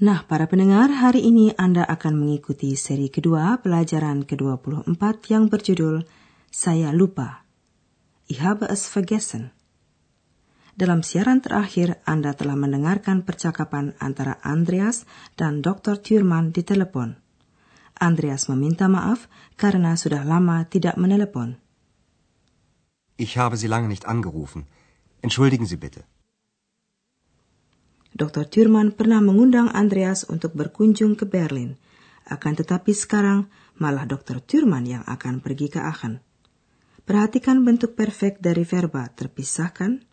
Nah, para pendengar, hari ini Anda akan mengikuti seri kedua pelajaran ke-24 yang berjudul Saya Lupa. Ich habe es vergessen. Dalam siaran terakhir, Anda telah mendengarkan percakapan antara Andreas dan Dr. Thurman di telepon. Andreas meminta maaf karena sudah lama tidak menelepon. Ich habe Sie lange nicht angerufen. Entschuldigen Sie bitte. Dr. Thurman pernah mengundang Andreas untuk berkunjung ke Berlin. Akan tetapi sekarang malah Dr. Thurman yang akan pergi ke Aachen. Perhatikan bentuk perfect dari verba terpisahkan,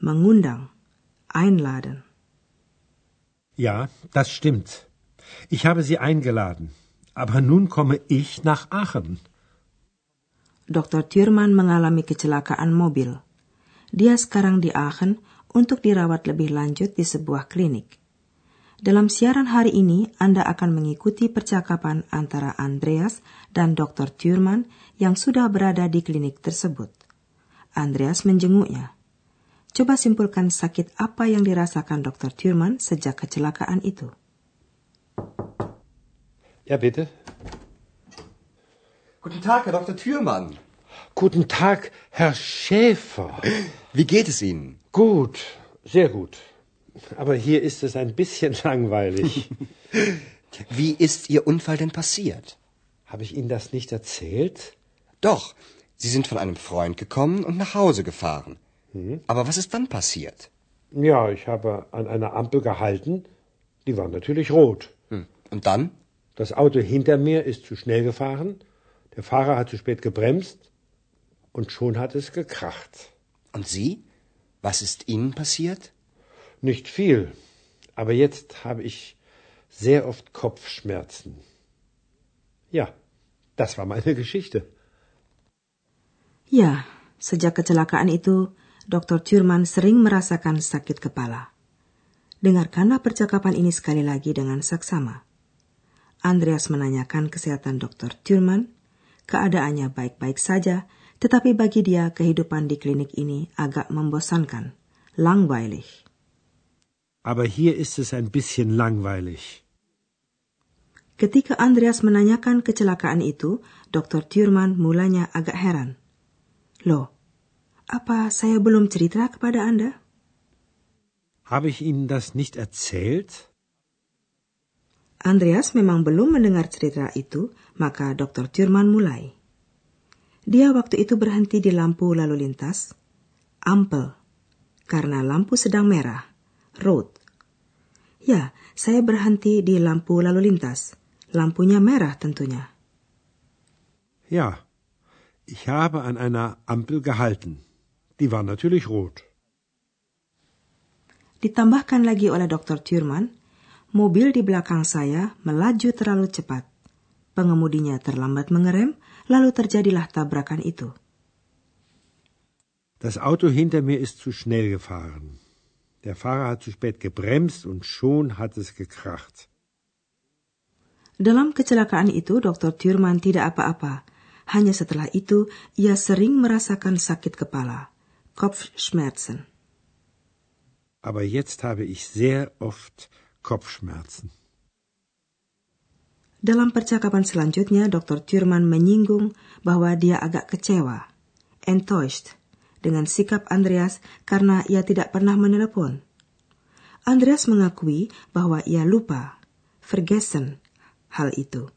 mengundang, einladen. Ja, das stimmt. Ich habe Sie eingeladen. Aber nun komme ich nach Aachen. Dr. Thurman mengalami kecelakaan mobil. Dia sekarang di Aachen untuk dirawat lebih lanjut di sebuah klinik. Dalam siaran hari ini, Anda akan mengikuti percakapan antara Andreas dan Dr. Thurman yang sudah berada di klinik tersebut. Andreas menjenguknya. Coba simpulkan sakit apa yang dirasakan Dr. Thurman sejak kecelakaan itu. Ja, bitte. Guten Tag, Herr Dr. Thürmann. Guten Tag, Herr Schäfer. Wie geht es Ihnen? Gut, sehr gut. Aber hier ist es ein bisschen langweilig. Wie ist Ihr Unfall denn passiert? Habe ich Ihnen das nicht erzählt? Doch, Sie sind von einem Freund gekommen und nach Hause gefahren. Aber was ist dann passiert? Ja, ich habe an einer Ampel gehalten. Die war natürlich rot. Hm. Und dann? Das Auto hinter mir ist zu schnell gefahren. Der Fahrer hat zu spät gebremst. Und schon hat es gekracht. Und Sie? Was ist Ihnen passiert? Nicht viel. Aber jetzt habe ich sehr oft Kopfschmerzen. Ja, das war meine Geschichte. Ya, sejak kecelakaan itu, Dr. Thurman sering merasakan sakit kepala. Dengarkanlah percakapan ini sekali lagi dengan saksama. Andreas menanyakan kesehatan Dr. Thurman. Keadaannya baik-baik saja, tetapi bagi dia kehidupan di klinik ini agak membosankan. Langweilig. Aber hier ist es ein bisschen langweilig. Ketika Andreas menanyakan kecelakaan itu, Dr. Thurman mulanya agak heran. Loh, apa saya belum cerita kepada Anda? Habe ich Ihnen das nicht erzählt? Andreas memang belum mendengar cerita itu, maka Dr. Thurman mulai. Dia waktu itu berhenti di lampu lalu lintas, ampel, karena lampu sedang merah, road. Ya, saya berhenti di lampu lalu lintas, lampunya merah tentunya. Ja, ich habe an einer Ampel gehalten. Die war natürlich rot. Ditambahkan lagi oleh Dr. Thurman, mobil di belakang saya melaju terlalu cepat. Pengemudinya terlambat mengerem, lalu terjadilah tabrakan itu. Das Auto hinter mir ist zu schnell gefahren. Der Fahrer hat zu spät gebremst und schon hat es gekracht. Dalam kecelakaan itu, Dr. Thurman tidak apa-apa. Hanya setelah itu, ia sering merasakan sakit kepala. Kopfschmerzen. Aber jetzt habe ich sehr oft Kopfschmerzen. Dalam percakapan selanjutnya, Dr. Thurman menyinggung bahwa dia agak kecewa, enttäuscht, dengan sikap Andreas karena ia tidak pernah menelepon. Andreas mengakui bahwa ia lupa, vergessen, hal itu.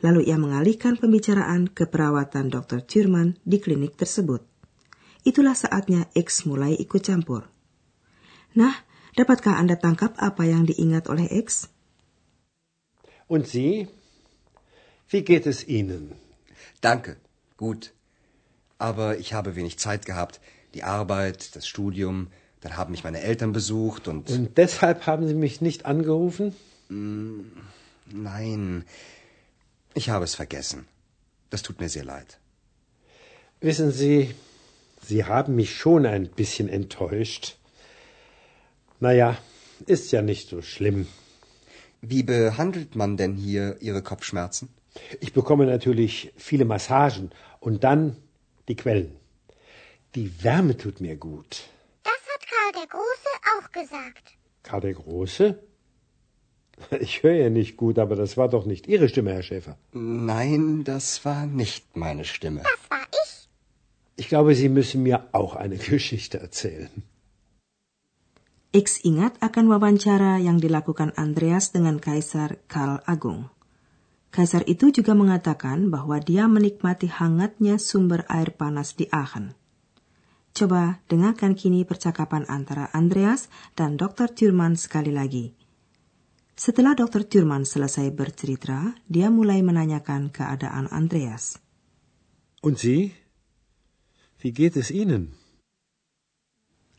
Lalu ia mengalihkan pembicaraan ke perawatan Dr. Thurman di klinik tersebut. Itulah saatnya X mulai ikut campur. Nah, dapatkah Anda tangkap apa yang diingat oleh X? Und Sie? Wie geht es Ihnen? Danke, gut. Aber ich habe wenig Zeit gehabt. Die Arbeit, das Studium, dann haben mich meine Eltern besucht und. Und deshalb haben Sie mich nicht angerufen? Nein, ich habe es vergessen. Das tut mir sehr leid. Wissen Sie, Sie haben mich schon ein bisschen enttäuscht. Naja, ist ja nicht so schlimm. Wie behandelt man denn hier Ihre Kopfschmerzen? Ich bekomme natürlich viele Massagen und dann die Quellen. Die Wärme tut mir gut. Das hat Karl der Große auch gesagt. Karl der Große? Ich höre ja nicht gut, aber das war doch nicht Ihre Stimme, Herr Schäfer. Nein, das war nicht meine Stimme. Das war ich. Ich glaube, Sie müssen mir auch eine Geschichte erzählen. X ingat akan wawancara yang dilakukan Andreas dengan Kaisar Karl Agung. Kaisar itu juga mengatakan bahwa dia menikmati hangatnya sumber air panas di Aachen. Coba dengarkan kini percakapan antara Andreas dan Dr. Thurman sekali lagi. Setelah Dr. Thurman selesai bercerita, dia mulai menanyakan keadaan Andreas. Und Sie? Wie geht es Ihnen?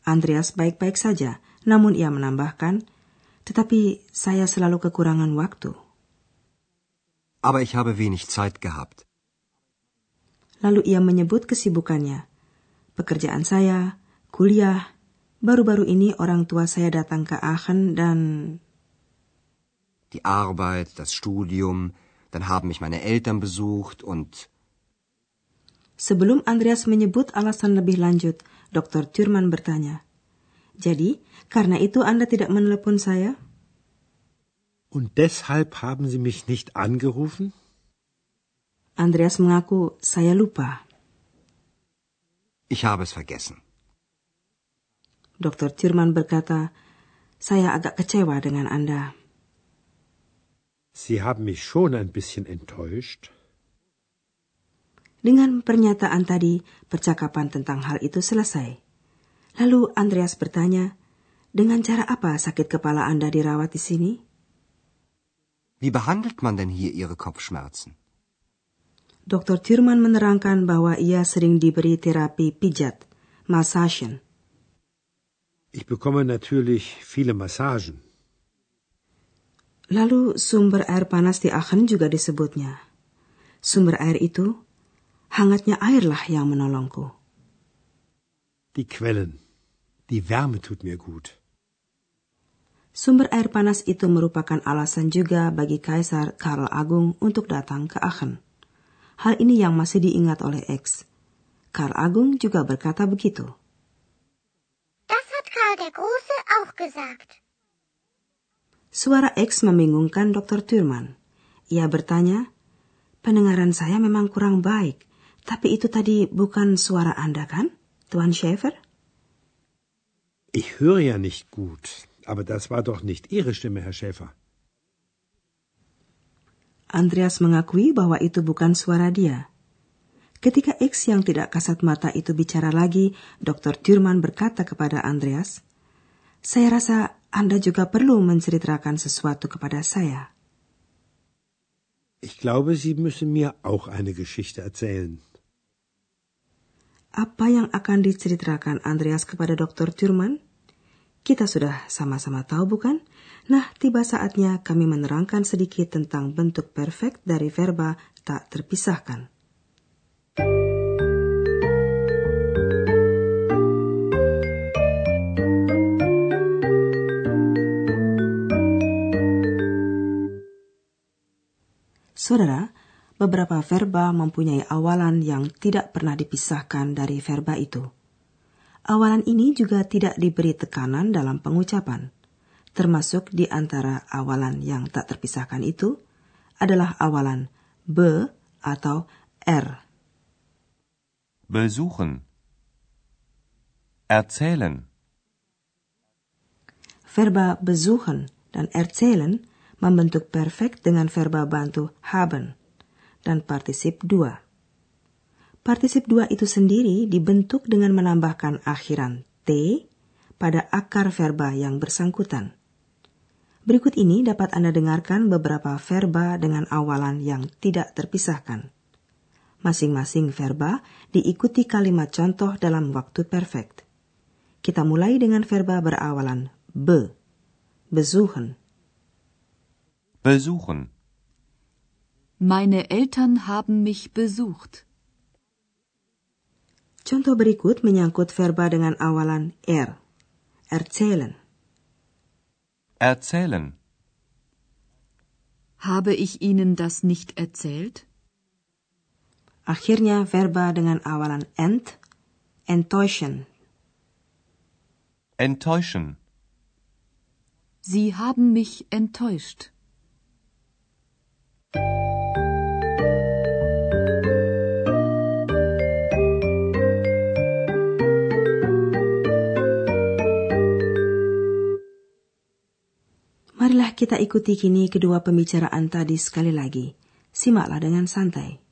Andreas baik-baik saja, namun ia menambahkan, tetapi saya selalu kekurangan waktu. Aber ich habe wenig Zeit gehabt. Lalu ia menyebut kesibukannya. Pekerjaan saya, kuliah, baru-baru ini orang tua saya datang ke Aachen dan... Die Arbeit, das Studium, dann haben mich meine Eltern besucht und... Sebelum Andreas menyebut alasan lebih lanjut, Dr. Thurman bertanya, Jadi, karena itu Anda tidak menelepon saya? Und deshalb haben Sie mich nicht angerufen? Andreas mengaku, saya lupa. Ich habe es vergessen. Dr. Thurman berkata, saya agak kecewa dengan Anda. Sie haben mich schon ein bisschen enttäuscht. Dengan pernyataan tadi, percakapan tentang hal itu selesai. Lalu Andreas bertanya, dengan cara apa sakit kepala Anda dirawat di sini? Wie behandelt man denn hier Ihre Kopfschmerzen? Dr. Thurman menerangkan bahwa ia sering diberi terapi pijat, Massagen. Ich bekomme natürlich viele Massagen. Lalu sumber air panas di Aachen juga disebutnya. Sumber air itu hangatnya airlah yang menolongku. Die Quellen. Die Wärme tut mir gut. Sumber air panas itu merupakan alasan juga bagi Kaisar Karl Agung untuk datang ke Aachen. Hal ini yang masih diingat oleh X. Karl Agung juga berkata begitu. Das hat Karl der Große auch gesagt. Suara X membingungkan Dr. Thurman. Ia bertanya, pendengaran saya memang kurang baik. Tapi itu tadi bukan suara Anda kan, Tuan Schäfer? Ich höre ja nicht gut, aber das war doch nicht Ihre Stimme, Herr Schäfer. Andreas mengakui bahwa itu bukan suara dia. Ketika X yang tidak kasat mata itu bicara lagi, Dr. Thurman berkata kepada Andreas, Saya rasa Anda juga perlu menceritakan sesuatu kepada saya. Ich glaube, Sie müssen mir auch eine Geschichte erzählen. Apa yang akan diceritakan Andreas kepada Dr. Thurman? Kita sudah sama-sama tahu bukan? Nah, tiba saatnya kami menerangkan sedikit tentang bentuk perfect dari verba tak terpisahkan. Saudara, beberapa verba mempunyai awalan yang tidak pernah dipisahkan dari verba itu. Awalan ini juga tidak diberi tekanan dalam pengucapan, termasuk di antara awalan yang tak terpisahkan itu adalah awalan be atau r. Besuchen. Erzählen. Verba besuchen dan erzählen membentuk perfect dengan verba bantu haben dan partisip dua. Partisip dua itu sendiri dibentuk dengan menambahkan akhiran T pada akar verba yang bersangkutan. Berikut ini dapat Anda dengarkan beberapa verba dengan awalan yang tidak terpisahkan. Masing-masing verba diikuti kalimat contoh dalam waktu perfect. Kita mulai dengan verba berawalan be, besuchen. Besuchen. Meine Eltern haben mich besucht. Contoh berikut menyangkut verba dengan awalan er. Erzählen. Erzählen. Habe ich Ihnen das nicht erzählt? Akhirnya verba dengan awalan ent. Enttäuschen. Enttäuschen. Sie haben mich enttäuscht. Kita ikuti kini kedua pembicaraan tadi sekali lagi. Simaklah dengan santai.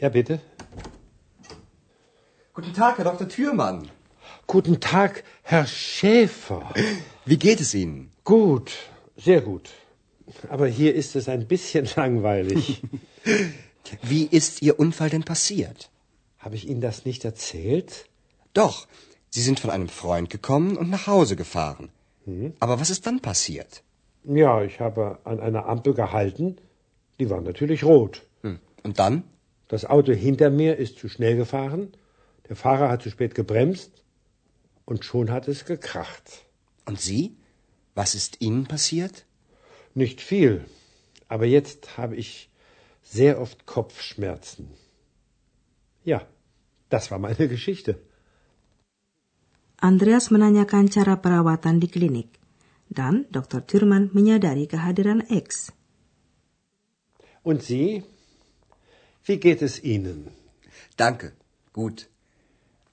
Ja, bitte. Guten Tag, Herr Dr. Thürmann. Guten Tag, Herr Schäfer. Wie geht es Ihnen? Gut, sehr gut. Aber hier ist es ein bisschen langweilig. Wie ist Ihr Unfall denn passiert? Habe ich Ihnen das nicht erzählt? Doch, Sie sind von einem Freund gekommen und nach Hause gefahren. Aber was ist dann passiert? Ja, ich habe an einer Ampel gehalten. Die war natürlich rot. Hm. Und dann? Das Auto hinter mir ist zu schnell gefahren. Der Fahrer hat zu spät gebremst. Und schon hat es gekracht. Und Sie? Was ist Ihnen passiert? Nicht viel. Aber jetzt habe ich sehr oft Kopfschmerzen. Ja, das war meine Geschichte. Andreas menanyakan cara perawatan di klinik. Dan Dr. Thurman menyadari kehadiran X. Und Sie? Wie geht es Ihnen? Danke, gut.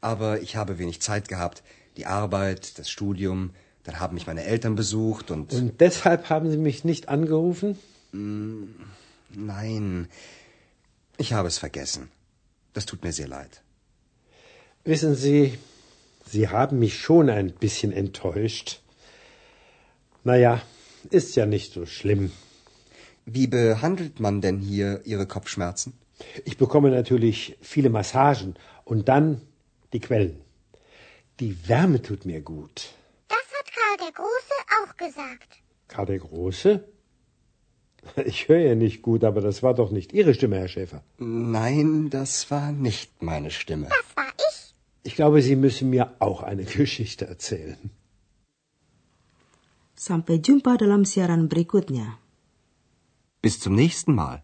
Aber ich habe wenig Zeit gehabt. Die Arbeit, das Studium, dann haben mich meine Eltern besucht und. Und deshalb haben Sie mich nicht angerufen? Nein, ich habe es vergessen. Das tut mir sehr leid. Wissen Sie, Sie haben mich schon ein bisschen enttäuscht. Naja, ist ja nicht so schlimm. Wie behandelt man denn hier Ihre Kopfschmerzen? Ich bekomme natürlich viele Massagen und dann die Quellen. Die Wärme tut mir gut. Das hat Karl der Große auch gesagt. Karl der Große? Ich höre ja nicht gut, aber das war doch nicht Ihre Stimme, Herr Schäfer. Nein, das war nicht meine Stimme. Das war ich. Ich glaube, Sie müssen mir auch eine Geschichte erzählen. Sampai jumpa dalam siaran berikutnya. Bis zum nächsten Mal.